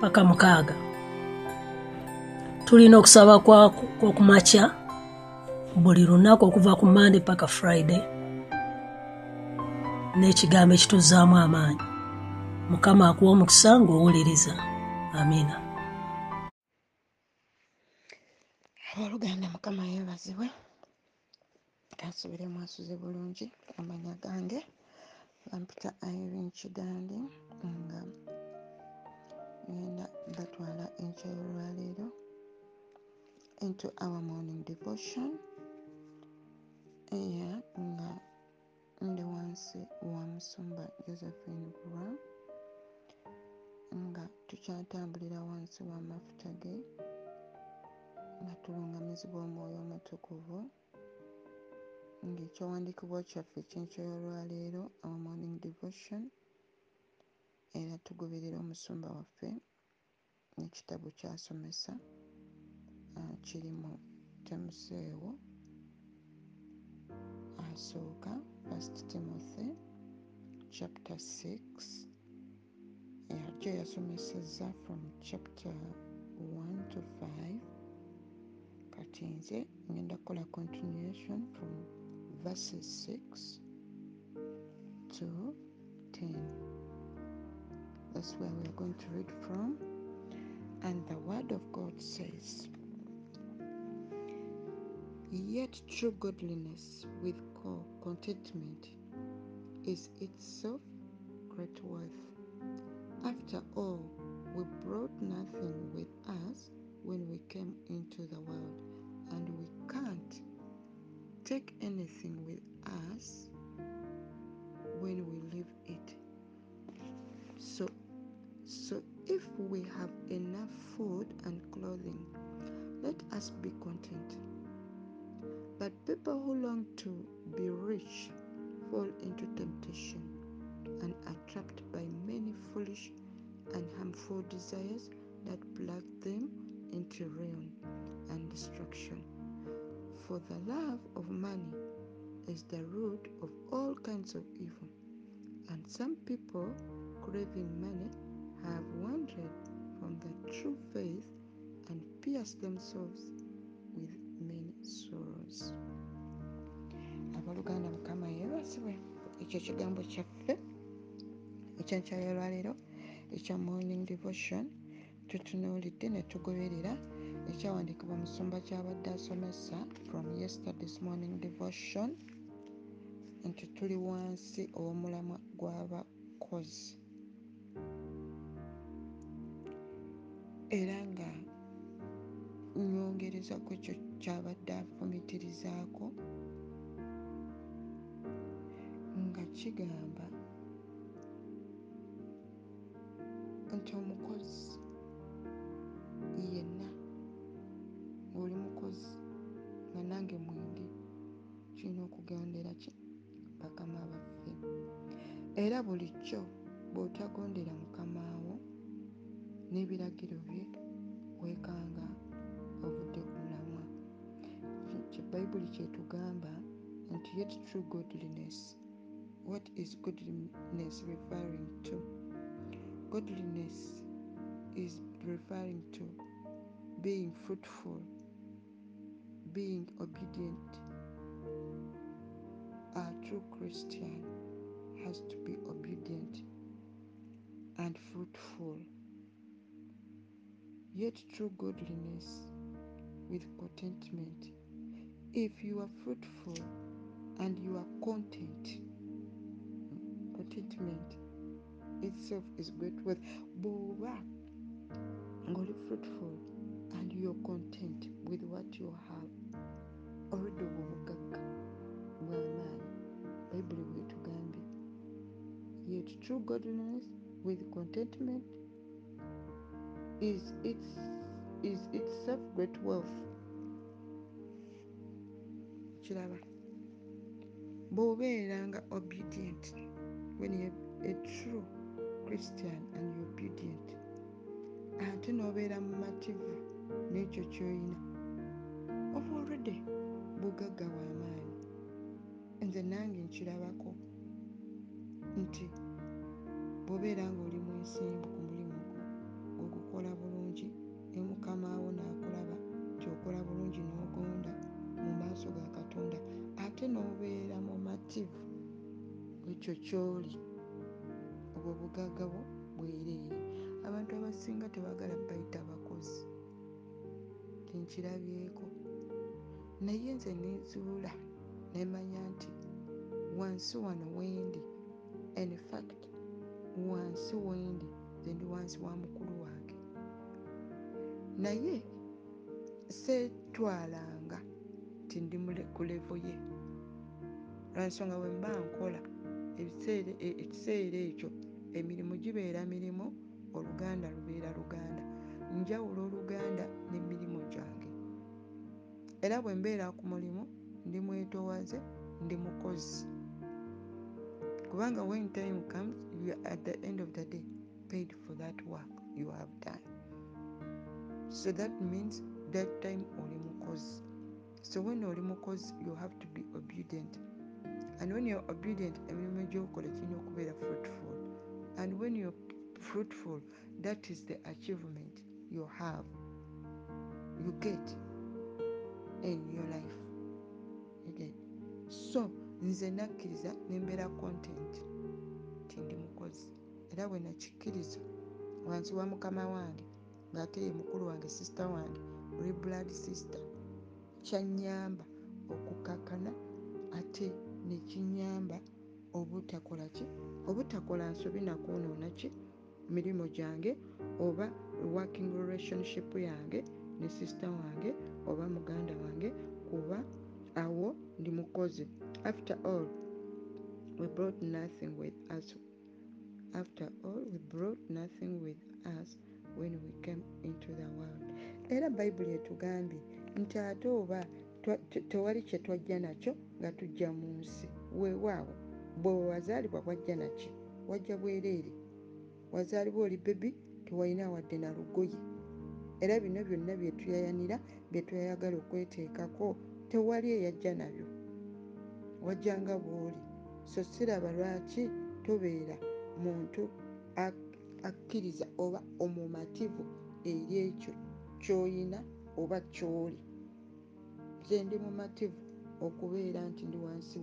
paka mukaaga. Tulina okusaba kwokumakya buli lunaku okuva ku mande paka friday n'ekigambo ekituzaamu amaanyi. Mukama akuwa omukisa ng'owuliriza. Amiina abooluganda mukama yeebazibwe. Kansubiremu asuze bulungi amanya gange. Bampita irene kigandi nga ngenda batwala enkya y'olwaleero into our morning devotion eya nga ndi wansi wa musumba josephine bulwa nga tukyatambulira wansi w'amafuta ge nga tulungamizibwa omwoyo omutukuvu ng'ekyawandiikibwa kyaffe ekyenkyo y'olwaleero our morning devotion era tugoberera omusumba waffe n'ekitabo kyasomesa kiri mu temuseewo asooka first timothy chapter 6 yajjo yasomeseza from chapter 1 to 5 kati nze ngenda kukola continuation from verses 6 to 10 that's where we are going to read from and the word of god says yet true godliness with contentment is itself great worth. After all we brought nothing with us when we came into the world and we can't take content but people who long to be rich fall into temptation and are trapped by many foolish and harmful desires that plug them into ruin and destruction. For the love of money is the root of all kinds of evil, and some people craving money have wandered from the true faith and pierced themselves with many sorrows. abooluganda mukama yeebazibwe ekyo ekigambo kyaffe ekyenkya y'olwaleero ekya morning devotion tutunuulidde ne tugoberera ekyawandiikibwa musumba kyabadde asomesa from yesterday's morning devotion nti tuli wansi ow'omulamwa gw'abakozi era nga nyongereza ku ekyo kyabadde afumitirizaako nga kigamba nti omukozi yenna ng'oli mukozi nga nange mwenge kirina okugondera ki? Bakama baffe era bulijjo bw'otagondera mukamaawo n'ebiragiro bye weekanga bayibuli kyetugamba nti yet true godliness. What is godliness referring to? Godliness is referring to being fruitful being obedient. A true christian has to be obedient and fruitful. Yet true godliness with contentment. If you are fruitful and you are content, contentment itself is great wealth. Bw'oba only fruitful and you're content with what you have, Already oludde obwo obugagga bw'amaanyi bayibuli bwetugambye yet true godliness with contentment is its is itself great wealth kiraba. Bw'obeera nga obedient when a true christian and obedient ate n'obeera mumativu n'ekyo ky'oyina oba olwedde bugagga bw'amaanyi nze nange nkirabako nti bw'obeera ng'oli mwesimbu ekyo ky'oli obwo bugagga bwo bwereere. Abantu abasinga tebagala bayita bakozi tenkirabyeko naye nze nezuula nemanya nti wansi wano wendi. In fact wansi wendi nze ndi wansi wa mukulu wange. Naye seetwalanga ti ndi ku levo ye. Lwansonga bwe mba nkola ekiseera ekyo emirimu gibeera mirimu oluganda lubeera luganda. Njawula oluganda n'emirimu gyange. Era bwe mbeera ku mulimu ndi mwetowaze ndi mukozi. Kubanga when time comes you are at the end of the day paid for that work you have done. So that means that time oli mukozi. So when oli mukozi you have to be obedient and when you're obedient emirimu gyokola kirina okubeera fruitful. And when you're fruitful that is the achievement you have you get in your life. Okay. so nze nakkiriza nembeera content. Ti ndi mukozi. Era bwe nakikkiriza wansi wa mukama wange ngaate ye mukulu wange sisita wange oli blood sister kyanyamba okukakana ate nekinyamba obutakola ki? Obutakola nsobi nakwonoona ki? Mirimu gyange oba working relationship yange ne sisita wange oba muganda wange kuba awo ndi mukozi. After all we brought nothing with us. After all we brought nothing with us when we came into the world. Era bayibuli etugambye nti ate oba tewali kye twajja nakyo nga tujja mu nsi. Weewaawo bwe wazaalibwa wajja naki wajja bwereere. Wazaalibwa oli bebi tewalina wadde na lugoye. Era bino byonna byetuyayanira byetwayagala okweteekako tewali eyajja nabyo. Wajjanga bw'oli. So siraba lwaki tobeera muntu akkiriza oba omumativu eri ekyo kyoyina oba kyoli nze ndi mumativu okubeera nti ndi wansi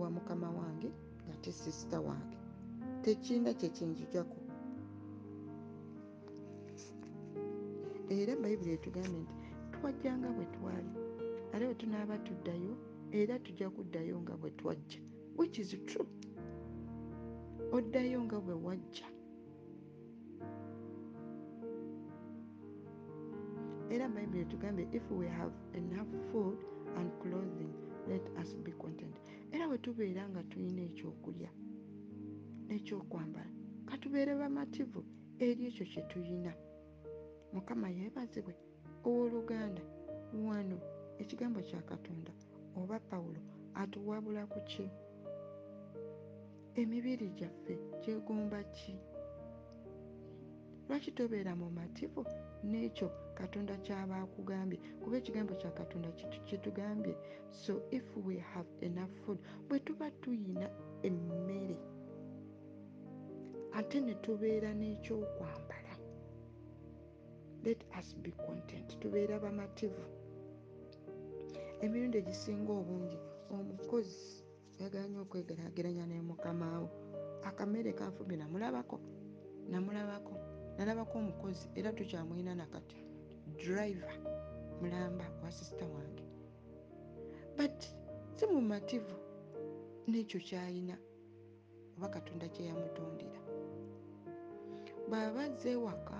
wa, mukama wange nga te sisita wange tekirina kyekinjijako era bayibuli etugambye nti twajjanga bwe twali ate bwe tunaaba tuddayo era tujja kuddayo nga bwe twajja which is true. Oddayo nga bwe wajja era bayibuli etugambye if we have enough food and clothing let us be content. Era bwe tubeera nga tulina ekyokulya n'ekyokwambala katubeere bamativu eri ekyo kye tulina mukama yeebazibwe owooluganda wano ekigambo kya katonda oba pawulo atuwabula ku ki? Emibiri gyaffe gyegomba ki? Lwaki tobeera mumativu n'ekyo katonda kyaba akugambye kuba ekigambo kya katonda kitugambye? So if we have enough food bwe tuba tuyina emmere ate ne tubeera n'ekyokwambala let us be content tubeera bamativu. Emirundi egisinga obungi omukozi yaganye okwegeraageranya ne mukamaawo akamere kanfumbi namulabako namulabako nalabako omukozi era tukyamwina nakati driver. Mulamba wa sisita wange. But si mumativu n'ekyo kyayina oba katonda kyeyamutondera bw'aba azze ewaka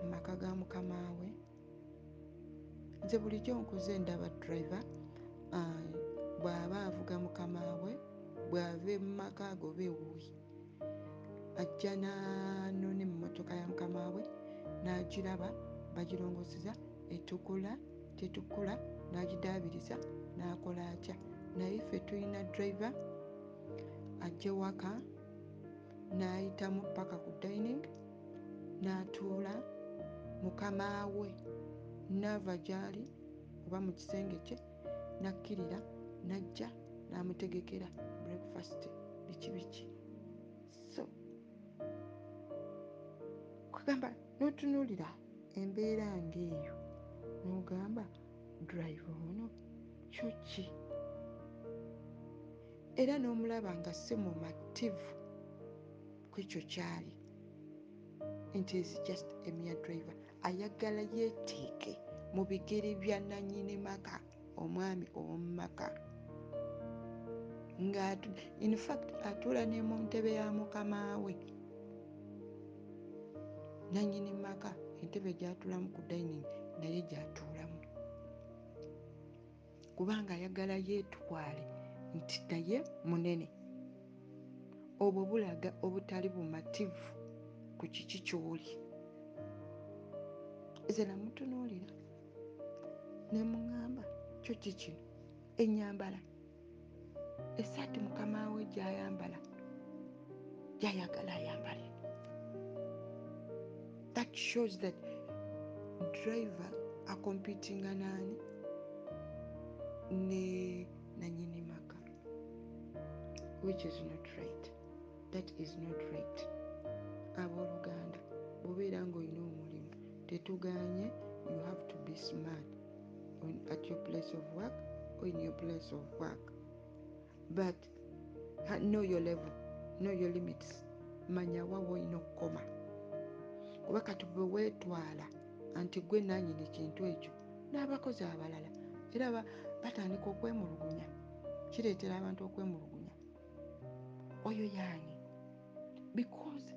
mu maka ga mukama we nze bulijjo nkuze ndaba driver ah, bw'aba avuga mukama we bw'ava mu maka ago oba ewuwi ajja nanone mu motoka ya mukama we n'agiraba bagirongoseza etukula tetukula n'agidaabiriza n'akola atya? Naye ffe tulina driver ajja ewaka n'ayitamu paka ku dining n'atuula mukama we naava gy'ali oba mu kisenge kye nakkirira najja n'amutegekera breakfast biki biki. So kugamba n'otunuulira embeera ng'eyo. N'ogamba drive ono kyo ki? Era n'omulaba nga si mumativu ku ekyo kyali. Nti is just a mere driver. Ayagala yeeteeke mu bigere bya nanyini maka omwami ow'omu maka nga infact atuula ne mu ntebe ya mukama we. Nanyini maka entebe gyatuulamu ku dining naye gyatuulamu. Kubanga ayagala yeetwale nti naye munene. Obwo bulaga obutali bumativu ku kiki kyoli. Nze namutunuulira ne muŋŋamba kyo kikino enyambala esaati mukama we gyayambala gyayagala ayambale that shows that driver acompetinga naani ne nanyini maka. Which is not right. That is not right. Abooluganda bwobeera ngaolina omulimu tetuganye you have to be smart on, at your place of work or in your place of work. But know your level know your limits. Manya wa woolina okukoma kuba kati bwe weetwala anti gwe nanyini kintu ekyo n'abakozi abalala era ba- batandika okwemulugunya kireetera abantu okwemulugunya. Oyo yaani because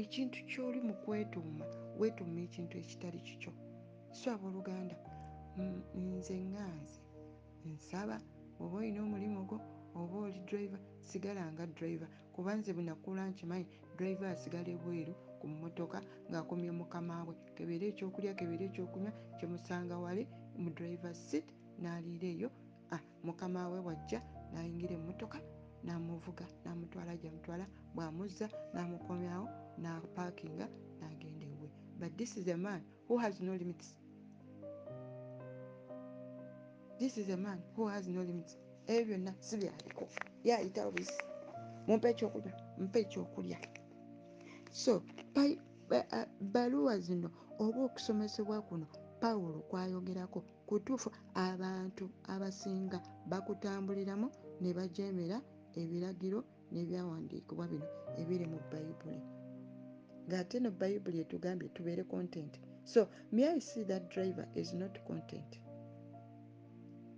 ekintu kyoli mu kwetuuma weetuuma ekintu ekitali kikyo. So abooluganda mm, nze ŋŋanze nsaba oba olina omulimu gwo oba oli driver sigala nga driver kuba nze bwenakula nkimanyi driver asigala ebweru ku mmotoka ng'akomye mukama we kebeera ekyokulya kebeera ekyokunywa kyemusanga wali mu driver seat n'aliira eyo. Mukama we wajja n'ayingira emmotoka n'amuvuga n'amutwala gyamutwala bw'amuzza n'amukomyawo n'apaakinga n'agenda ewe but this is a man who has no limits. This is a man who has no limits. Ebyo byonna si byaliko ye ayitawo bisi mumpe ekyokunywa mumpe ekyokulya so ba- a- baluwa zino oba okusomesebwa kuno pawulo kwayogerako kutuufu abantu abasinga bakutambuliramu ne bajemera ebiragiro n'ebyawandiikibwa bino ebiri mu bayibuli ng'ate no bayibuli etugambye tubeere content. So may i see that driver is not content?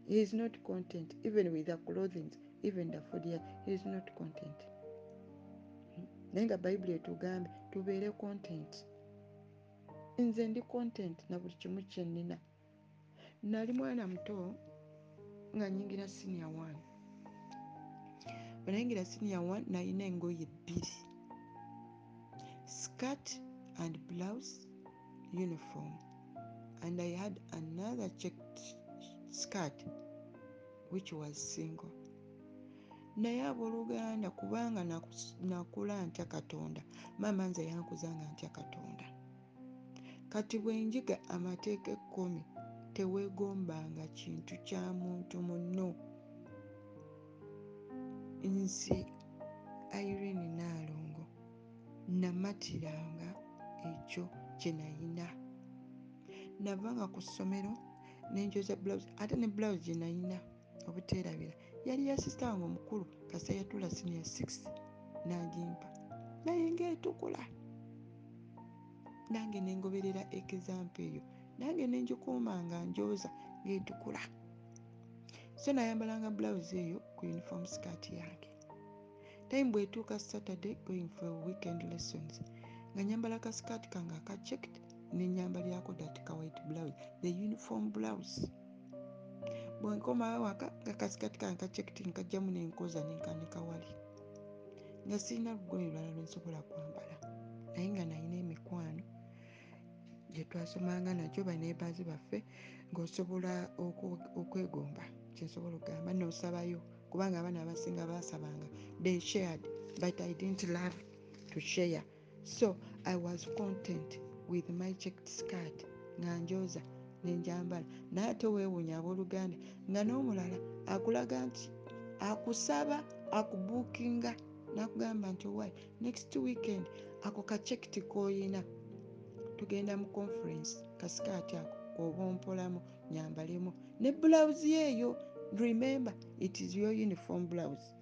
He is not content even with the clothing even the here, he is not content naye nga bayibuli etugambe tubeere content. Nze ndi content na buli kimu kyenina nali mwana muto nga nyingira senior one. Bwe nayingira senior one nalina engoye bbiri. Skirt and blouse uniform. And i had another checked skirt which was single naye abooluganda kubanga nakula ntya katonda? Maama nze yankuzanga ntya katonda? Kati bwenjiga amateeka ekkumi teweegombanga kintu kya muntu munno. Nze irene naalongo namatiranga ekyo kye nayina. Navanga ku ssomero nenjoza blouse ate ne blouse gye nayina obuteerabira yali ya sisita wange omukulu kasa yatula senior 6 n'agimpa. Naye ngaetukula nange nengoberera ekizampa eyo. Nange nenjikuuma nga njoza ngaetukula so nayambalanga blouse eyo ku uniform skirt yange. Time bwetuuka saturday going for weekend lessons nga nyambala ka skirt kange akachecked nenyambalyako that ka white blouse the uniform blouse bwenkomawo waka nga kasikati kange kachecked nkajjamu nenkoza nenkanika wali. Nga sirina lugoye lulala lwensobola kwambala naye nga nalina emikwano gyetwasomanga nakyo banebazi baffe ngaosobola okwegomba. Kyensobola okugamba nosabayo kubanga abaana abasinga basabanga. They shared but i didn't love to share. So i was content with my checked skirt. Nga njoza nenjambala naye ate weewuunya abooluganda nga n'omulala akulaga nti akusaba akubuukinga nakugamba nti owai next weekend ako kachekiti koyina. Tugenda mu conference kasikaati ako oba ompolamu nyambalemu. Ne blouse yeeyo remember it is your uniform blouse.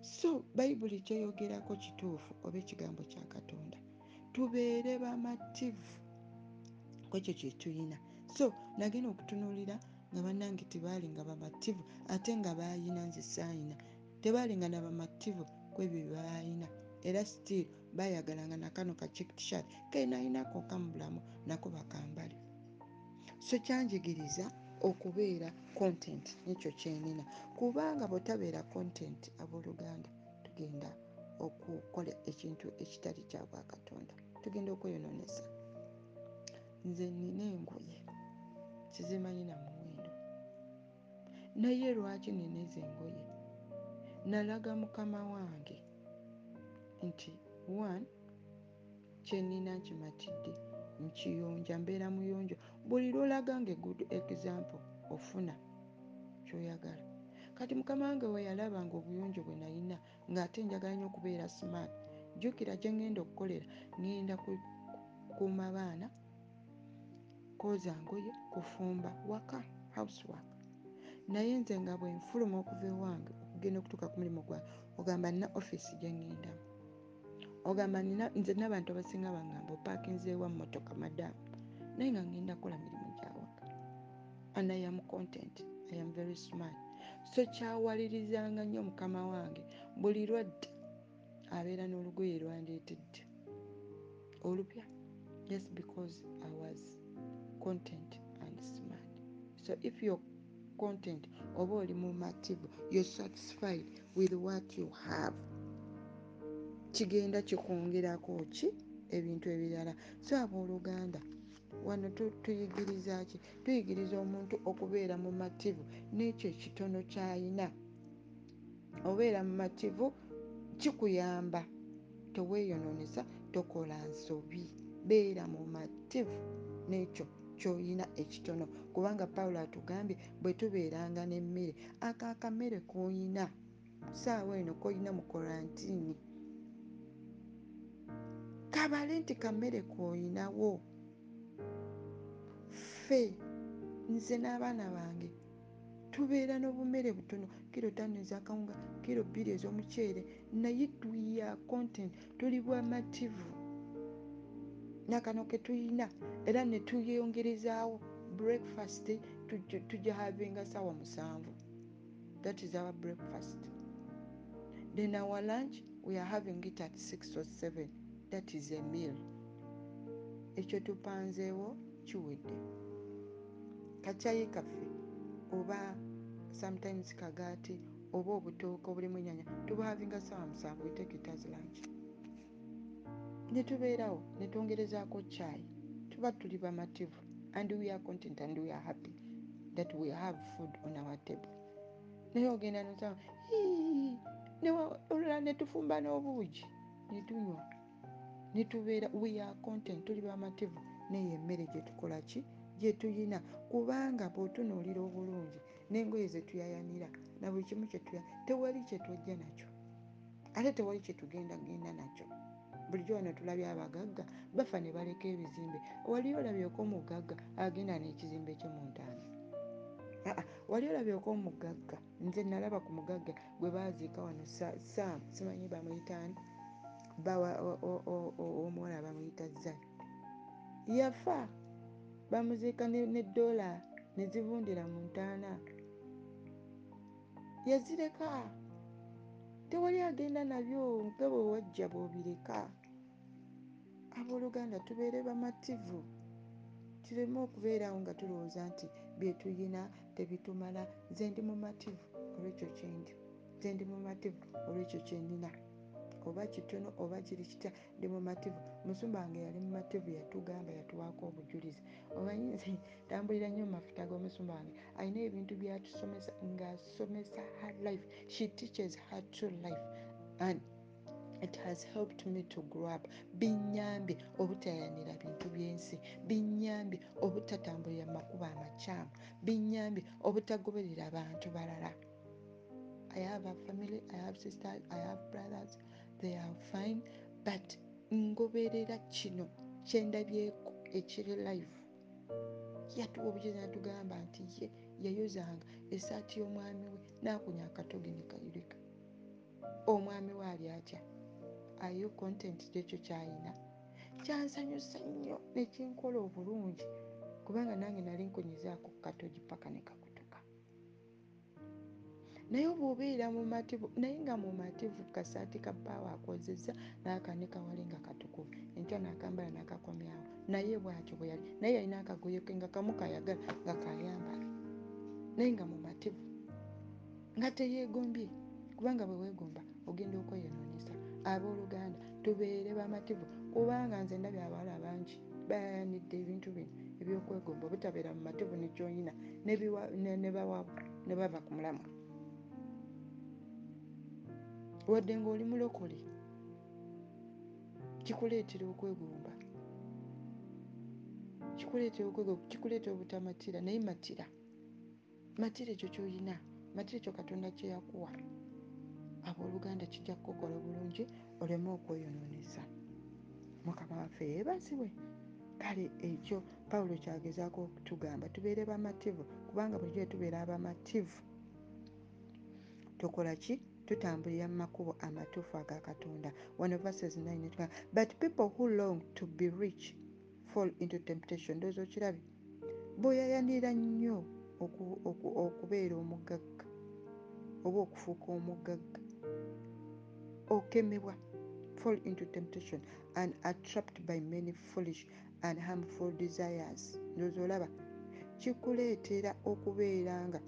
So bayibuli kyeyogerako kituufu oba ekigambo kya katonda. Tubeere bamativu kwekyo kyetuyina so nagenda okutunuulira nga bannange tebaali nga bamativu ate nga bayina nze saayina tebaali nga nabamativu kwebyo byebayina era still bayagalanga nakano kachektshat kenayinako kamubulamu nako bakambale. So kyanjigiriza okubeera content nekyo kyenina. Kubanga bwetabeera content abooluganda tugenda okukola ekintu ekitali kyabwakatonda tugenda okweyononesa nze nina engoye kizimanyi na muwendo. Naye lwaki nina ezo engoye? Nalaga mukama wange nti one kyenina nkimatidde nkiyonja mbeera muyonjo. Buli lwolaga nga egood example ofuna kyoyagala. Kati mukama wange weyalaba nga obuyonjo bwe nalina ngaate njagala nyo okubeera smart jjukira gyengenda okukolera ngenda kukuuma baana kwoza ngoye kufumba waka housework. Naye nze nga bwenfuluma okuva ewange okugenda okutuuka ku mulimu gwange ogamba nina offisi gyengendamu ogamba nze nabantu abasinga bagamba opakinzeewa mumotoka madamu naye nga ngenda kukola mirimu gyawaka and i am content. I am very smart. So kyawalirizanga nnyo mukama wange. Buli lwadda abeera n'olugoye lwandeetedde. Olupya? Just because i was content and smart so if you're content oba oli mumativu you're satisfied with what you have kigenda kikwongerako ki? Ebintu ebirala. So abooluganda wano tuyigiriza ki? Tuyigiriza omuntu okubeera mumativu n'ekyo ekitono kyayina. Obeera mumativu kikuyamba teweeyononesa tokola nsobi. Beera mumativu n'ekyo kyoyina ekitono. Kubanga pawulo atugambye bwe tubeeranga n'emmere ako akamere koyina saawa eno koyina mu kolantiini kabale nti kamere koyinawo ffe nze n'abaana bange tubeera n'obumere butono. Kiro tano ezakawunga kiro bbiri ez'omuceere naye tuya content tuli bwamativu nakano ketuyina era netuyongerezaawo breakfast tujahavinga sawa musanvu. That is our breakfast. Then our lunch we are having it at six or seven. That is a meal. Ekyo tupanzeewo kiwedde. Kacayi kaffe oba sometimes kagaati oba obutooka obulimu enyanya tubahavinga sawa musanvu we take it as lunch netubeerawo netwongerezaako chai tuba tuli bamativu. And we are content and we are happy that we have food on our table. Naye ogenda nosaba olulala netufumba n'obuugi. Netunywa netubeera we are content tuli bamativu. Neyo emmere gyetukola ki? Gyetuyina kubanga bwotunuulira obulungi n'engoye zetuyayanira na buli kimu kyetuya tewali kyetwojja nakyo. Ate tewali kyetugenda genda nakyo bulijjo wano tulabye abagagga bafa ne baleka ebizimbe. Wali olabyeko omugagga agenda n'ekizimbe kye mu ntaana. Aa wali olabyeko omugagga nze nalaba ku mugagga gwe baziika wano saamu simanyi bamuyitaani bawa omuwala bamuyita zani yafa bamuziika nedoola nezivundira mu ntaana. Yazireka tewali agenda nabyo nga bwe wajja bwobireka. Abooluganda tubeere bamativu kireme okubeerawo nga tulowooza nti byetuyina tebitumala. Nze ndi mumativu olwekyo kyendi nze ndi mumativu olwekyo kyenina oba kitono oba kiri kitya ndi mumativu musumba wange yali mumativu yatugamba yatuwaako obujulizi. Omanyinzi tambulira nnyo mumafuta g'omusumba wange. Alina ebintu byatusomesa ngaasomesa her life. She teaches her to life and it has helped me to grow up. Binyambye obutayanira bintu byensi binyambye obutatambulira makubo amakyamu binyambye obutagoberera abantu balala. I have a family i have sisters i have brothers they are fine but ngoberera kino kyendabyeko ekiri life. Yatuwa obujuzi natugamba nti ye yayozanga esaati y'omwami we nakunya akatogi nekayirika omwami we ali atya? Ayo content kyekyo kyayina. Kyansanyusa nnyo nekinkola obulungi kubanga nange nali nkonyezaako kukatogi paka nekakutuka naye obwobeera mumativu naye nga mumativu kasaati ka baawa akozeza nakanikawale nga katukuvu enkya nakambala nakakomyawo. Naye bwatyo bwe yali naye yalina akagoye ke nga kamu kayagala nga kayambala naye nga mumativu nga teyegombye kubanga bwe wegomba ogenda okweyononesa abooluganda tubeere bamativu kubanga nze ndabye abawala bangi bayanidde ebintu bino ebyokwegomba obutabeera mumativu nekyoyina nebawabu ne bava ku mulamu wadde ngaoli mulokole kikuleetera okwegomba. Kikuleetera okwegomba kikuleetera obutamatira naye matira matira ekyo kyoyina matira ekyo katonda kyeyakuwa abooluganda kijja kukola bulungi oleme okweyononesa mukama waffe yeebazibwe. Kale ekyo pawulo kyagezaako okutugamba tubeere bamativu kubanga bulijjo tubeera abamativu tukola ki tutambulira mu makubo amatuufu aga katonda. One verses 9 but people who long to be rich fall into temptation. Ndoozi okirabye? Bweyayanira nnyo okubeera omugagga oba okufuuka omugagga okemebwa fall into temptation and are trapped by many foolish and harmful desires. Ndoozi olaba? Kikuleetera okubeera nga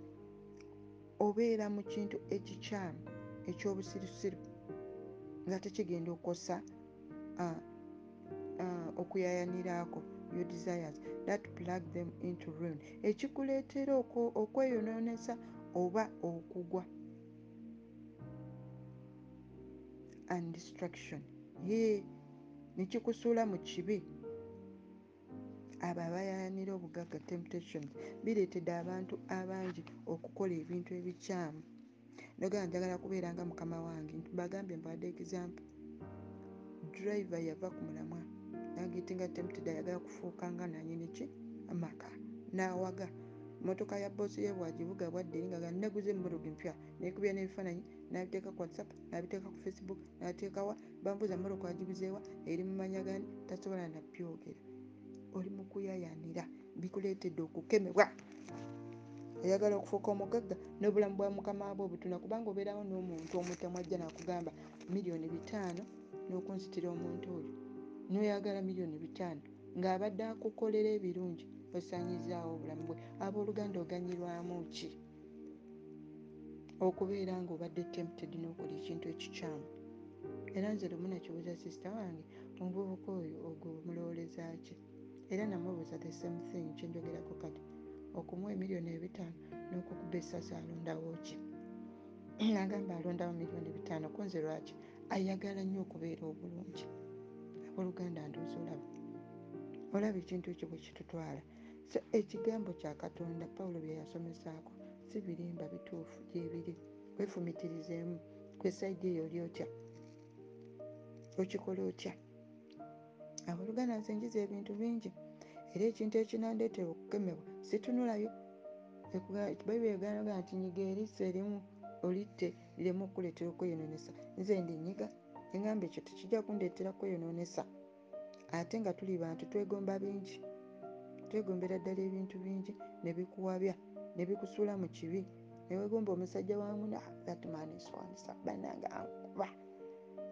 obeera mu kintu ekikyamu ekyobusirusiru nga tekigenda okosa okuyayaniraako your desires that plug them into ruin. Ekikuleetera okweyononesa oba okugwa. And destruction. Ye nekikusuula mu kibi. Abo abayayanira obugagga temptation bireetedde abantu abangi okukola ebintu ebikyamu nogamba njagala kubeera nga mukama wange. Bagambye mbawadde example. Driver yava ku mulamwa nagetinga tempted ayagala kufuuka nga nanyiniki amaka. Nawaga. Motoka ya boosi ye bwagivuga bwadde eringa ga neguze emmotoka empya nekubya n'ebifaananyi nabiteeka ku whatsapp nabiteeka ku facebook nateekawa bambuuza motoka wagiguzeewa eri mumanya gani? Tasobola nabyogera oli mukuyayanira bikuleetedde okukemebwa oyagala okufuuka omugagga n'obulamu bwa mukama bwe obutuna kubanga obeerawo n'omuntu omutamu ajja nakugamba miliyoni bitaano n'okunsitira omuntu oyo. Noyagala miliyoni bitaano ng'abadde akukolera ebirungi osanyizaawo obulamu bwe. Abooluganda oganyirwamu ki? Okubeera nga obadde tempted n'okola ekintu ekikyamu. Era nze lumu nakibuuza sisita wange omuvubuka oyo ogwo mulowoleza ki era namubuuza the same thing kyenjogerako kati okumuwa emiliyoni ebitaano n'okukuba essasi alondawo ki? Nagamba alondawo miliyoni bitaano kunze lwaki? Ayagala nnyo okubeera obulungi. Aboluganda ndoozi olaba olaba ekintu ekyo bwe kitutwala. So ekigambo kya katonda pawulo bye yasomesaako si birimba bituufu gyebiri wefumitirizeemu kwesaidi eyo oli otya? Okikola otya? Aboluganda nze njiza ebintu bingi. Era ekintu ekinandeetera okukemebwa situnulayo bayibuli eganaga nti nyiga erisa erimu olitte liremu okukuleetera okweyononesa nze ndi nyiga eŋamba ekyo tekijja kundeetera kweyononesa ate nga tuli bantu twegomba bingi. Twegombera ddala ebintu bingi ne bikuwabya ne bikusuula mu kibi. Newegomba omusajja wamuna thatmaniswansa bananga ankuba.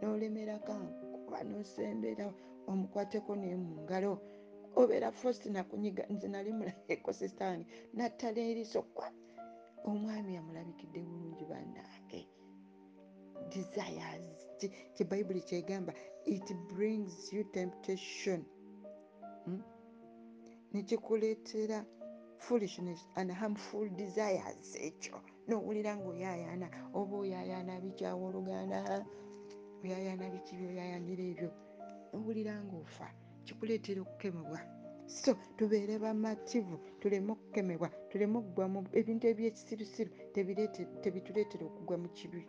Nolemerako ankuba nosembera omukwateko naye mu ngalo obeera fost nakunyiga nze nali mulaeko sistange nattala eriso kwa. Omwami amulabikidde bulungi bannange. Desires kyebayibuli kyegamba it brings you temptation. Hmm? nekikuleetera foolishness and harmful desires ekyo. Nowulira ngaoyayana oba oyayana bikyawa oluganda oyayana biki byoyayanira ebyo. Owulira ngaofa kikuleetera okukemebwa so tubeere bamativu tuleme okukemebwa tuleme okugwa mu ebintu ebyekisirusiru tebituleetera okugwa mu kibi.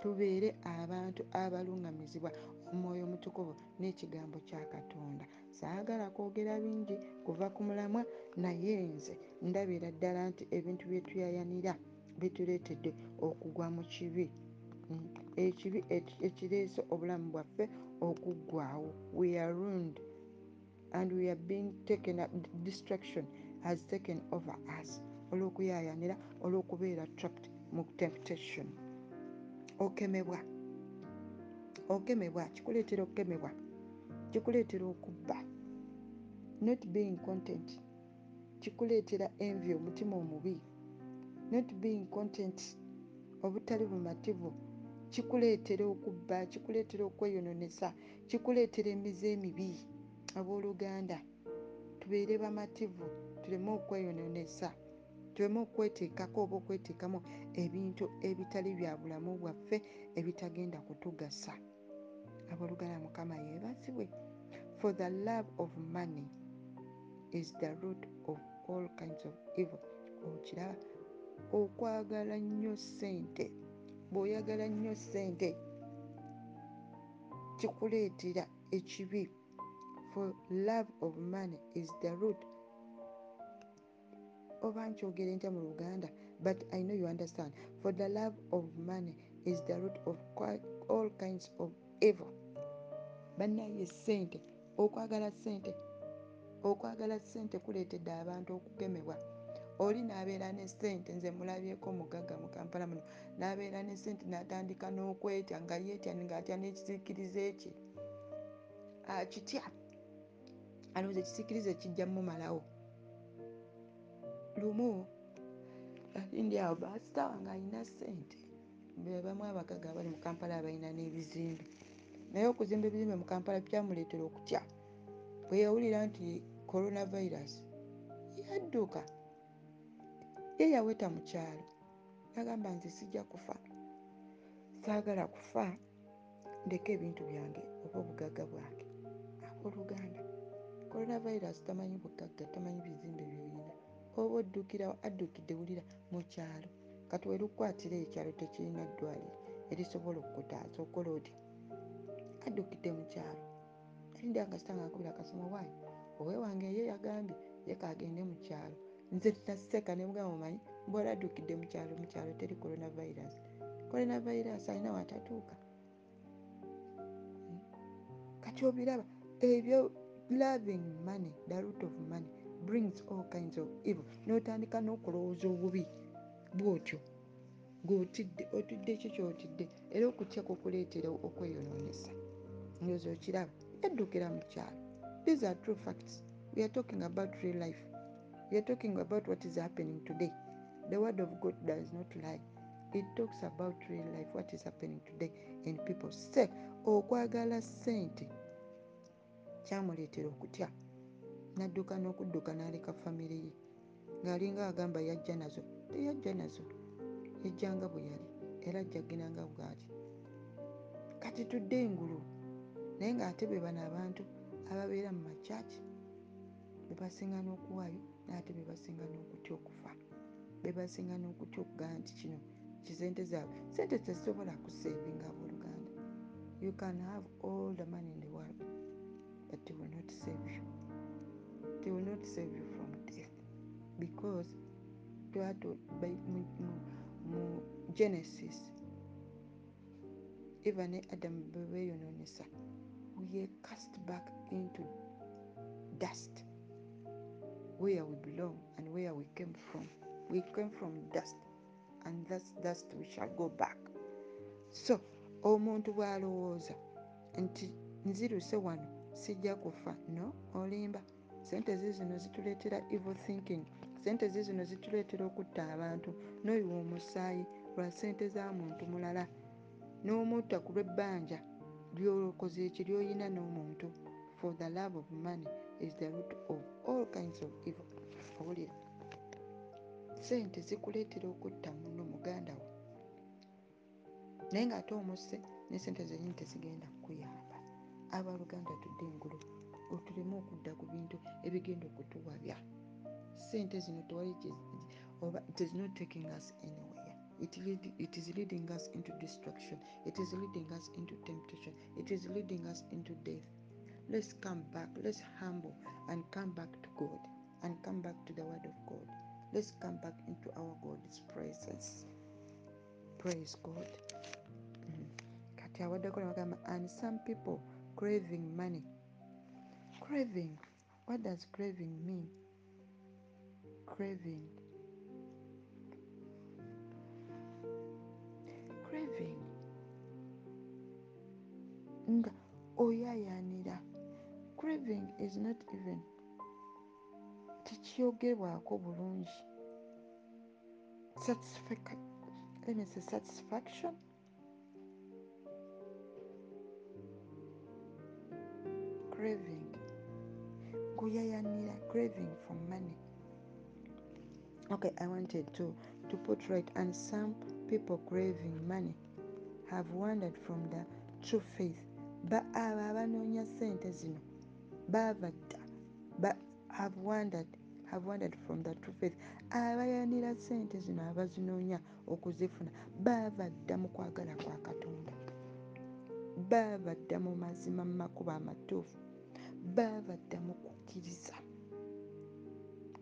Tubeere abantu abalungamizibwa omwoyo omutukuvu n'ekigambo kya katonda. Saagala kwogera bingi kuva ku mulamwa naye nze ndabira ddala nti ebintu byetuyayanira bituleetedde okugwa mu kibi. Hmm. ekibi ekireese obulamu bwaffe okuggwawo we are ruined and we are being taken up distraction has taken over us. Olw'okuyayanira olw'okubeera trapped mu temptation. Okemebwa. Okemebwa. Kikuleetera okukemebwa kikuleetera okubba. Not being content. Kikuleetera envy omutima omubi. Not being content. Obutali bumativu kikuleetera okubba kikuleetera okweyononesa kikuleetera emize emibi. Abooluganda tubeere bamativu tuleme okweyononesa tuleme okweteekako oba okweteekamu ebintu ebitali bya bulamu bwaffe ebitagenda kutugasa. Abooluganda mukama yeebazibwe. For the love of money is the root of all kinds of evil. Okiraba okwagala nnyo ssente bw'oyagala nnyo ssente kikuleetera ekibi. For love of money is the root. Oba nkyogere ntya mu luganda but i know you understand. For the love of money is the root of all kinds of evil. Bannaye sente okwagala sente okwagala sente kuleetedde abantu okukemebwa oli n'abeera ne sente nze mulabyeko mugagga mu kampala muno n'abeera ne sente n'atandika n'okwetya nga yeetya ng'atya n'ekisiikirize kye. Akitya? Alowooza ekisiikirize kijja mumalawo lumu? Alindi awo baasita wange alina sente bebamu abagagga abali mu kampala abalina n'ebizimbe. Naye okuzimba ebizimbe mu kampala kyamuleetera okutya? Bwe yawulira nti coronavirus yadduka ye yaweta mu kyalo yagamba nze sijja kufa. Saagala kufa ndeka ebintu byange oba obugagga bwange. Aboluganda coronavirus tamanyi bugagga tamanyi bizimbe byoyina oba oddukirawo addukidde wulira mu kyalo. Kati werukwatira ekyalo tekirina ddwaliro erisobola okutaaza okola oti addukidde mu kyalo. Alinda nga sitanga akubira akasoma waayo owe wange ye yagambye yeka agende mu kyalo nze naseka ne mugamba omanyi bwala addukidde mu kyalo mu kyalo teri coronavirus. Coronavirus alina watatuuka. Kati obiraba ebyo loving money the root of money brings all kinds of evil. Notandika n'okulowooza obubi bwotyo ngaotidde otidde ekyo kyotidde era okutya kukuleetera okweyononesa ndowooza okiraba yaddukira mu kyalo. These are true facts. We are talking about real life we are talking about what is happening today. The word of god does not lie. It talks about real life what is happening today in people se okwagala sente kyamuleetera okutya. Nadduka n'okudduka n'aleka famire ye. Ng'alinga agamba yajja nazo. Teyajja nazo. Yajjanga bwe yali. Era ajjaginanga bwati kati tudde engulu. Naye ng'ate be bano abantu ababeera mu makyaki bebasinga n'okuwaayo naate bebasinga n'okutya okufa. Bebasinga n'okutya okugamba nti kino kisente zaabwe sente tezisobola kusevinga abooluganda you can have all the money in the world but they will not save you. They will not save you from death. Because twato mu genesis eva ne adamu bwe beeyononesa we are cast back into dust where we belong and where we came from. We came from dust and that's dust we shall go back. So omuntu bw'alowooza nti nziruse wano sijja kufa. No olimba. Sente zizino zituleetera evil thinking. Sente zizino zituleetera okutta abantu. N'oyiwa omusaayi lwa sente za muntu mulala. N'omutta ku lw'ebbanja lyolokoze eki lyoyina n'omuntu for the love of money is the root of all kinds of evil. Owulira. Sente zikuleetera okutta muno muganda wo. Naye ng'ate omusse ne sente zenyini tezigenda kukuyamba. Abaluganda tudde engulu tuleme okudda ku bintu ebigenda okutuwabya. Sente zino tewali it is not taking us anywhere. It, lead, it is leading us into destruction. It is leading us into temptation. It is leading us into death let's come back. Let's humble and come back to god and come back to the word of god. Let's come back into our god's presence. Praise god. Mm. and some people craving money. Craving. What does craving mean? Craving. Craving. Nga oyayanira craving is not even. Tekyogerwako bulungi. Satisfaction. Craving. Kuyayanira craving for money. Okay i wanted to to put right and some people craving money have wandered from the true faith. Ba ah, abo abanoonya sente zino have wandered have wandered from the true faith abayanira sente zino abazinoonya okuzifuna baava dda mu kwagala kwa katonda. Baava dda mu mazima mu makubo amatuufu. Baava dda mu kukkiriza.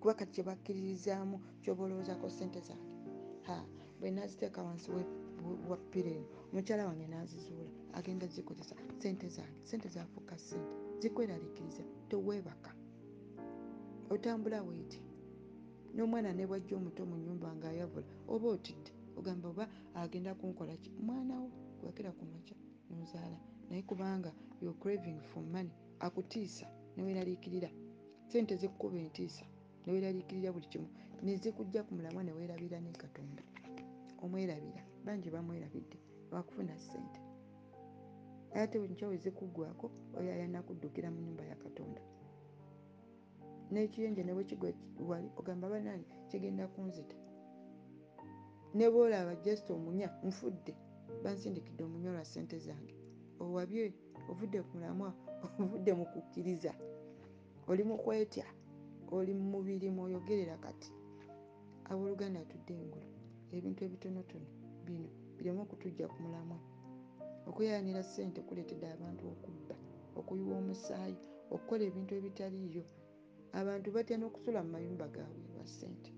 Kuba kati kyebakkiririzaamu kyoba olowoozako sente zange. Bwe naziteeka wansi wa pireni omukyala wange nazizuula agenda zikozesa sente zange sente zafuuka sente zikweraliikiriza teweebaka. Otambula weeti n'omwana ne bwajja omuto mu nyumba ng'ayavula oba otidde ogamba oba agenda kunkola ki? Mwana wo gwakira ku makya nozaala. Naye kubanga yo craving for money akutiisa neweeraliikirira sente zikkuba entiisa neweeraliikirira buli kimu nezikujja ku mulamwa neweerabira ne katonda. Omwerabira bangi bamwerabidde wakufuna sente ate nkyawe zikuggwako oyayana kuddukira mu nyumba ya katonda. N'ekiyenje ne bwekigwa wali ogamba banani kigenda kunzita. Ne boolaba just omunya nfudde. Bansindikidde omunya lwa sente zange. Owabye ovudde ku mulamwa ovudde mu kukkiriza. Oli mu kwetya oli mu mubiri mwoyogerera kati. Abooluganda atudde engulu ebintu ebitonotono bino bireme okutujja ku mulamwa. Okweyanira sente kuleetedde abantu okubba okuyiwa omusaayi okukola ebintu ebitaliiyo. Abantu batya n'okusula mu mayumba gaabwe lwa ssente.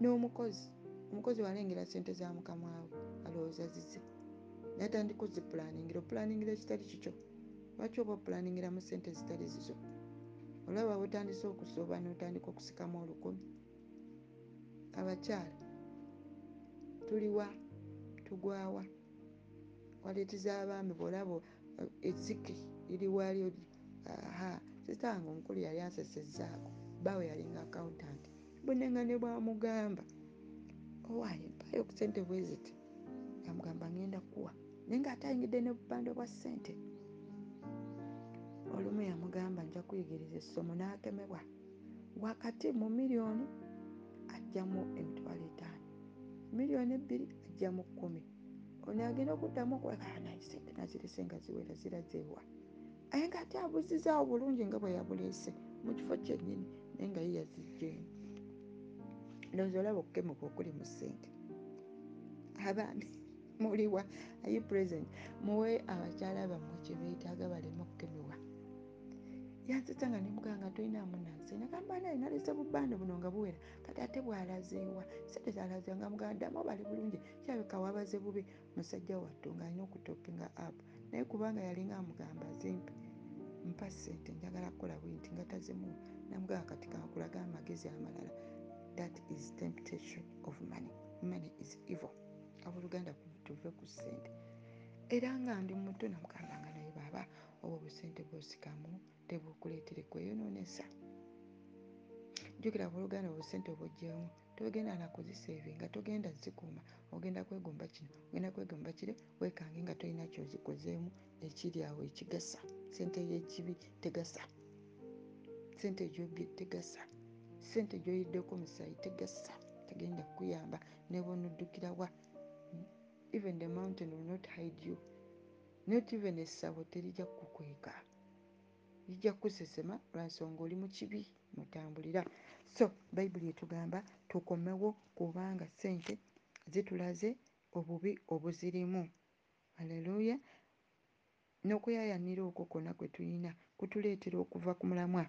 N'omukozi omukozi walengera sente za mukamwawe alowooza zize natandika ozipulaningira opulaningira ekitali kikyo. Lwaki oba opulaningira sente zitali zizo? Olaba bwotandise okusooba notandika okusikamu olukumi abakyala tuliwa tugwawa. Waleeti z'abaami bwolaba ezzike liriwali aha sita wange omukulu yali ansesezzaako bawe yalinga accountant bunenga ne bwamugamba owaaye mpayo ku sente bwe ziti? Yamugamba ngenda kuwa naye ngaate ayingidde ne bupande bwa ssente. Olumu yamugamba nja kuyigiriza essomo n'akemebwa. Wakati mu miliyoni ajjamu emitwalo etaano miliyoni ebbiri ajjamu kkumi. Ono agenda okuddamu okwekanaye sente nazirese nga ziwera zirazeewa aye ngaate abuzizaawo bulungi nga bwe yabuleese mu kifo kyennyini naye nga ye yazijjeemu ndowooza olaba okukemuka okuli mu ssente. Abaami muliwa ayi purezidenti muwe abakyala bammwe kye beetaaga baleme okukemebwa yansitsa nga nemuganga tolinaamu nansi nagamba naye nalese bubande buno nga buwera kati ate bwalazeewa sente zalaze nga muganda ddamu bali bulungi kirabika wabaze bubi musajja wattu ng'alina okutopinga app naye kubanga yalinga amugamba zimpe. Mpa sente njagala kukola bwinti nga tazimuwa namugamba kati kankulaga amagezi amalala that is temptation of money. Money is evil. Abooluganda tuve ku sente era nga ndi muto namugambanga naye baaba oba obusente bwosikamu tebukuleetere kweyononesa jukira booluganda obusente obwojjamu togenda nakuziseevinga togenda zikuuma. Ogenda kwegomba kino ogenda kwegomba kire wekange nga tolina kyozikozeemu ekiri awo ekigasa. Sente yekibi tegasa. Sente egyobye tegasa. Sente gyoyiddeko omusaayi tegasa. Tegenda kukuyamba. Nebonoddukirawa even the mountain will not hide you. Not even essabo terijja kukweka lijja kusesema lwansonga oli mu kibi mutambulira so bayibuli etugamba tukomewo kubanga sente zitulaze obubi obuzirimu. Aleluya n'okuyayanira okwo kwonna kwe tulina kutuleetera okuva ku mulamwa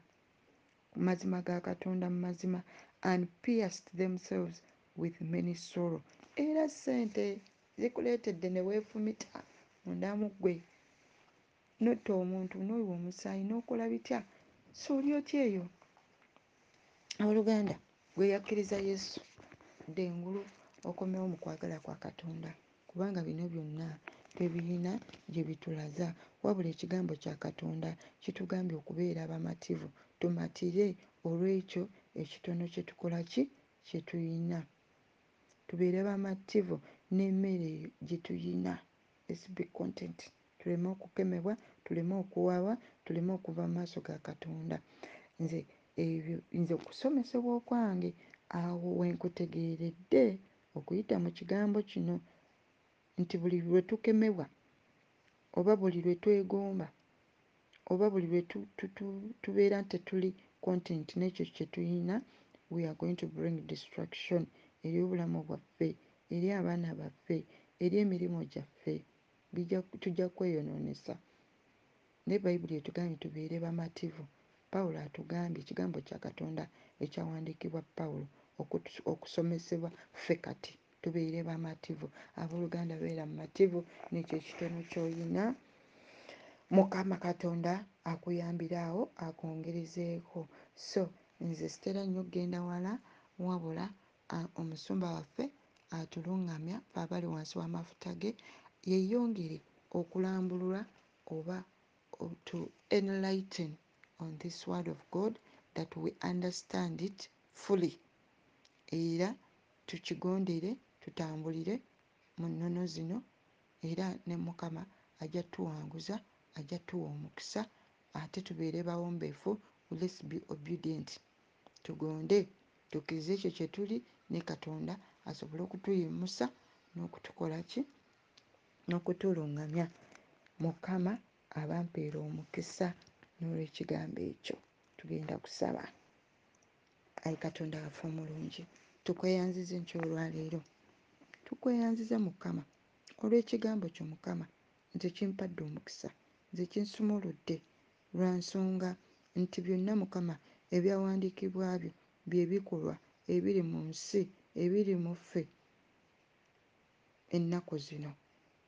ku mazima ga katonda mu mazima and pierced themselves with many sorrow. Era sente zikuleetedde ne weefumita mundamu ggwe notta omuntu noyiwa omusaayi n'okola bitya? So oli otya eyo? Abooluganda gwe yakkiriza yesu ddengulu okomewo mu kwagala kwa katonda kubanga bino byonna tebirina gye bitulaza. Wabula ekigambo kya katonda kitugambye okubeera abamativu tumatire olw'ekyo ekitono kye tukola ki? Kye tuyina. Tubeere bamativu n'emmere gye tuyina. Sb content tuleme okukemebwa tuleme okuwawa tuleme okuva mu maaso ga katonda. Nze ebyo nze okusomesebwa okwange awo wenkutegeeredde okuyita mu kigambo kino nti buli lwe tukemebwa oba buli lwe twegomba oba buli lwe tubeera tetuli content n'ekyo kye tuyina we are going to bring destruction eri obulamu bwaffe eri abaana baffe eri emirimu gyaffe tujja kweyononesa naye bayibuli etugambye tubeere bamativu. Pawulo atugambye ekigambo kya katonda ekyawandiikibwa pawulo okusomesebwa ffe kati tubeere bamativu. Abooluganda beera mumativu nekyo ekitono kyoyina. Mukama katonda akuyambiraawo akwongerezeeko. So nze sitera nnyo okgenda wala wabula omusumba waffe atuluŋŋamya fe abali wansi w'amafuta ge yeyongere okulambulula oba to enlighten on this word of god that we understand it fully. Era tukigondere tutambulire mu nnono zino era ne mukama ajja tuwanguza ajja tuwa omukisa ate tubeere bawombeefu lets be obedient. Tugonde tukkirize ekyo kye tuli ne katonda asobole okutuyimusa n'okutukola ki n'okutuluŋŋamya mukama abampeera omukisa n'olwekigambo ekyo. Tugenda kusaba. Ayi katonda waffe omulungi tukweyanziza enkyolwaleero tukweyanziza mukama. Olw'ekigambo kyo mukama nze kimpadde omukisa. Nze kinsumuludde lwa nsonga nti byonna mukama ebyawandiikibwa byo bye bikolwa ebiri mu nsi ebiri mu ffe ennaku zino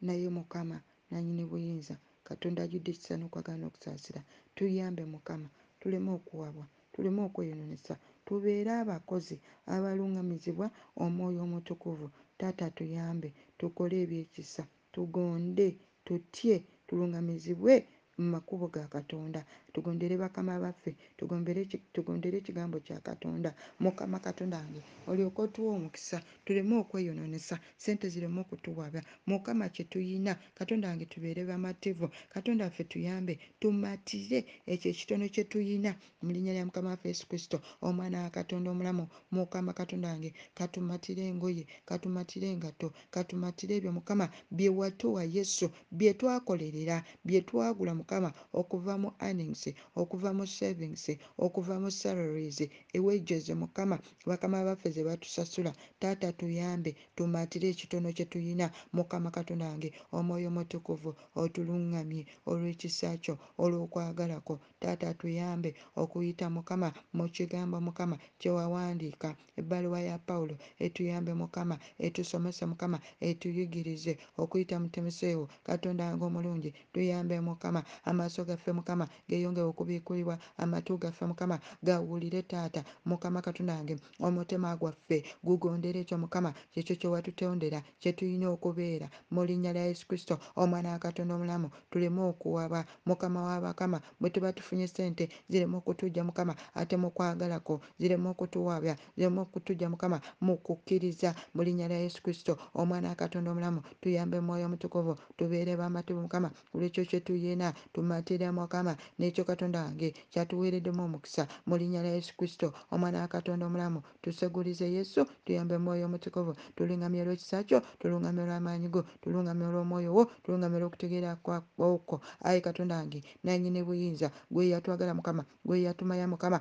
naye mukama nanyini buyinza. Katonda ajjudde ekisa n'okwagala n'okusaasira tuyambe mukama tuleme okuwabwa tuleme okweyononesa tubeere abakozi abaluŋŋamizibwa omwoyo omutukuvu. Taata tuyambe tukole ebyekisa tugonde tutye tuluŋŋamizibwe mu makubo ga katonda tugondere bakama baffe tugondere ekigambo kya katonda. Mukama katonda wange olyoke otuwa omukisa tuleme okweyononesa sente zireme okutuwaba. Mukama kye tuyina katonda wange tubeere bamativu. Katonda waffe tuyambe tumatire ekyo ekitono kye tuyina mu linnya lya mukama waffe yesu kristo omwana wa katonda omulamu. Mukama katonda wange katumatire engoye katumatire engato katumatire ebyo. Mukama bye watuwa yesu bye twakolerera bye twagula mukama okuva mu earnings okuva mu savings okuva mu salaries. Ewages mukama bakama baffe ze batusasula taata tuyambe tumatire ekitono kye tuyina. Mukama katonda wange omwoyo mutukuvu otuluŋŋamye olw'ekisa kyo olw'okwagalako taata tuyambe okuyita mukama mu kigambo mukama kyewawandiika ebbaluwa ya pawulo etuyambe mukama etusomese mukama etuyigirize. Okuyita mu timoseewo katonda wange omulungi tuyambe mukama. Amaaso gaffe mukama geyongere okubiikulibwa amatu gaffe mukama gawulire taata mukama katonda wange omutima gwaffe gugondera ekyo mukama kyekyo kyewatutondera kyetulina okubeera. Mu linnya lya yesu kristo omwana wa katonda omulamu tuleme okuwaba. Mukama wabakama bwe tuba tufunye sente zireme okutujja mukama ate mukwagalako zireme okutuwabya zireme okutujja mukama mu kukkiriza. Mu linnya lya yesu kristo omwana wa katonda omulamu tuyambe mwoyo omutukuvu tubeere bamativu mukama kulwekyo kyetuyina tumatire mukama n'ekyo katonda wange kyatuweereddemu omukisa mu linnya lya yesu kristo. Omwana wa katonda omulamu tusegulize yesu tuyambe mwoyo omutukuvu tuluŋgamye olw'ekisa kyo tuluŋgamye olw'amaanyi go tuluŋgamye olw'omwoyo wo tuluŋgamye olw'okutegeera kwokwo ayi katonda wange nanyini buyinza gwe yatwagala mukama gwe yatumanya mukama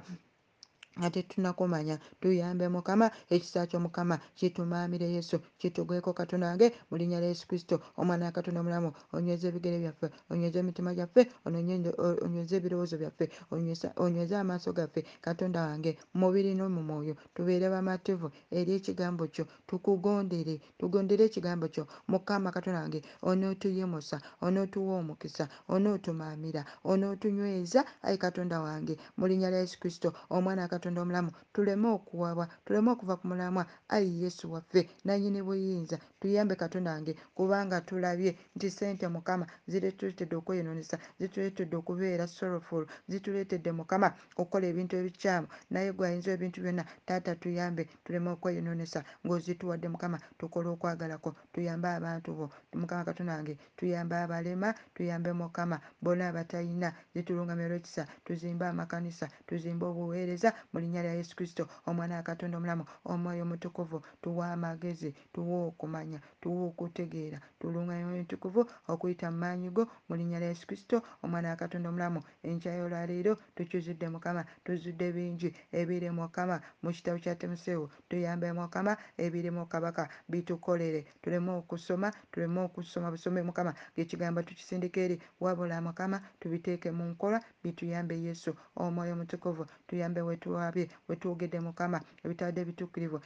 ate tunakumanya tuyambe mukama ekisa kyo mukama kitumaamire yesu kitugweko katonda wange mu linnya lya yesu kristo. Omwana wa katonda omulamu onyweza ebigere byaffe onyweza emitima gyaffe onyweza ebirowoozo byaffe onyweze amaaso gaffe katonda wange mubiri no mu mwoyo tubeere bamativu eri ekigambo kyo tukugondere tugondere ekigambo kyo. Mukama katonda wange onootuyimusa onootuwa omukisa onootumaamira onootunyweza ayi katonda wange mu linnya lya yesu kristo. Omwana wa katonda katonda omulamu tuleme okuwabwa tuleme okuva ku mulamwa. Ayi yesu waffe nanyini buyinza? Tuyambe katonda wange kubanga tulabye nti sente mukama zituleetedde okweyononesa zituleetedde okubeera sorrowful zituleetedde mukama okukola ebintu ebikyamu naye gwe ayinza ebintu byonna taata tuyambe tuleme okweyononesa ng'ozituwadde mukama tukole okwagalako tuyambe abantu bo. Mukama katonda wange tuyambe abalema tuyambe mukama bonna abatalina zitulungamya olwekisa tuzimbe amakanisa tuzimbe obuweereza mu linnya lya yesu kristo omwana wa katonda omulamu omwoyo omutukuvu tuwa amagezi tuwa okumanya tuwa okutegeera tulungamya omwoyo omutukuvu okuyita mu maanyi go. Mu linnya lya yesu kristo omwana wa katonda omulamu enkyayo olwaleero tukizudde mukama tuzudde bingi ebiri mukama. Mu kitabo kya timoseewo tuyambe mukama ebiri mu kabaka bitukolere. Tuleme okusoma tuleme okusoma busome mukama ng'ekigambo tukisindika eri wabula mukama tubiteeke mu nkola bituyambe yesu. Omwoyo omutukuvu tuyambe wetuwa twabye wetwogedde mukama ebitadde ebituukirivu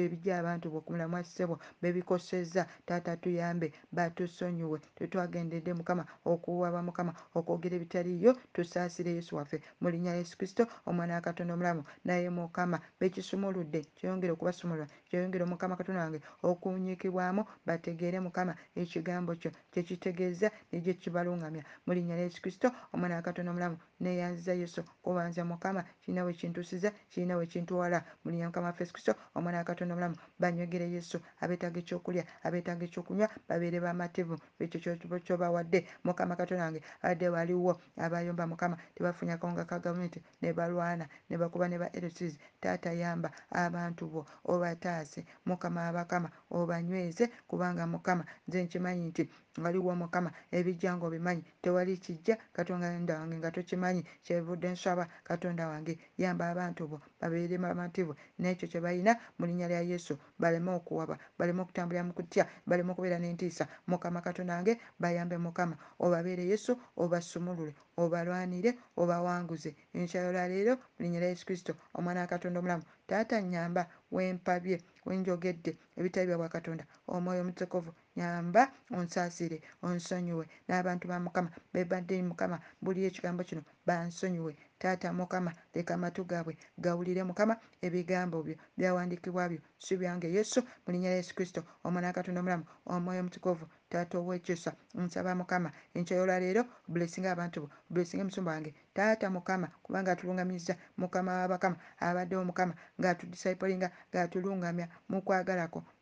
ebijja abantu bwokumulamwa ssebo bebikosezza taata tuyambe batusonyiwe tetwagendedde mukama okuwaba mukama okwogera ebitaliiyo tusaasire yesu waffe. Mu linnya yesu kristo omwana wa katonda omulamu naye mukama bekisumuludde kyeyongere okubasumulula kyeyongere mukama katonda wange okuwunyikibwamu bategeere mukama ekigambo kyo kyekitegeeza negye kibalungamya. Mu linnya yesu kristo omwana wa katonda omulamu neyanziza yesu. Kubanza mukama kirina wekintusa kuntuusiza kirina wekintwala mu linnya mukama yesu kristo omwana wa katonda omulamu. Banywegere yesu. Abeetaaga ekyokulya abeetaaga ekyokunywa babeere bamativu. Ekyo kyobawadde. Mukama katonda wange adde waliwo abayomba mukama tebafunye akawunga ka gavumenti ne balwana ne bakuba ne ba lcs taata yamba abantu bo obataase. Mukama abakama obanyweze kubanga mukama nze nkimanyi nti waliwo mukama ebijja nga obimanyi tewali kijja katonda wange nga tokimanyi kyevudde nsaba katonda wange yamba abantu bo babeere bamativu nekyo kye balina mu linnya lya yesu baleme okuwaba baleme okutambulira mu kutya baleme okubeera n'entiisa. Mukama katonda wange bayambe mukama obabeere yesu obasumulule obalwanire obawanguze. Enkyalo lwaleero mu linnya lya yesu kristo omwana wa katonda omulamu taata nyamba wempabye wenjogedde ebitali bya bwakatonda omwoyo omutukuvu nyamba onsaasire onsonyiwe n'abantu ba mukama bebadde mukama buli ekigambo kino bansonyiwe. Taata mukama leka amatu gaabwe gawulire mukama ebigambo byo byawandiikibwa byo. Si byange yesu mu linnya lya yesu kristo omwana wa katonda omulamu omwoyo omutukuvu taata ow'ekisa nsaba mukama. Enkyayo olwaleero bulesinga abantu bo bulesinga emusumba wange. Taata mukama kubanga atulungamiza mukama wabakama abaddewo mukama ngaatudisaipolinga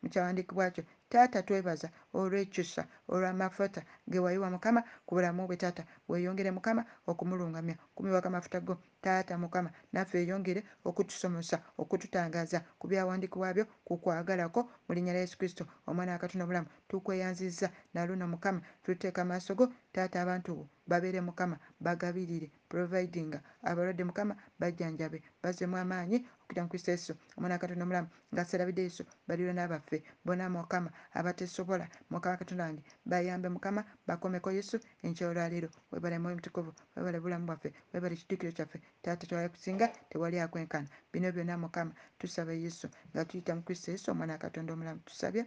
ngaatulungamya mukwagalako mukyawandiikibwakyo taata twebaza olw'ekisa olw'amafuta ge wayiwa mukama ku bulamu bwe taata. Weeyongere mukama okumulungamya kumiwaka amafuta go. Taata mukama naffe eyongere okutusomosa okututangaaza ku byawandiikibwabyo ku kwagalako mu linnya lya yesu kristo omwana wa katonda omulamu tukweyanziza naluno mukama tuteeka amaaso go taata abantu bo babeere mukama bagabirire providinga abalwadde mukama bajjanjabe bazzemu amaanyi okuyita mu kristo yesu. Omwana katonda omulamu nga serabidde yesu baliro n'abaffe. Bona mukama abatesobola. Mukama katonda wange bayambe mukama bakomeko yesu enkyolwaleero webale mwoyo mutukuvu webale bulamu bwaffe webale ekiddukiro kyaffe. Taata twala kusinga tewali akwenkana. Bino byonna mukama tusaba yesu nga tuyita mu kristo yesu omwana katonda omulamu tusabye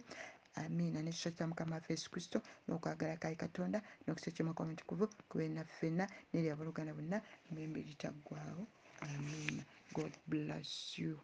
amiina nekisa kya mukama waffe yesu kristo n'okwagala kayi katonda n'okisa kyomwaka omutukuvu kubeerina ffenna nerya buluganda bonna emirembe gitaggwawo amiina god bless you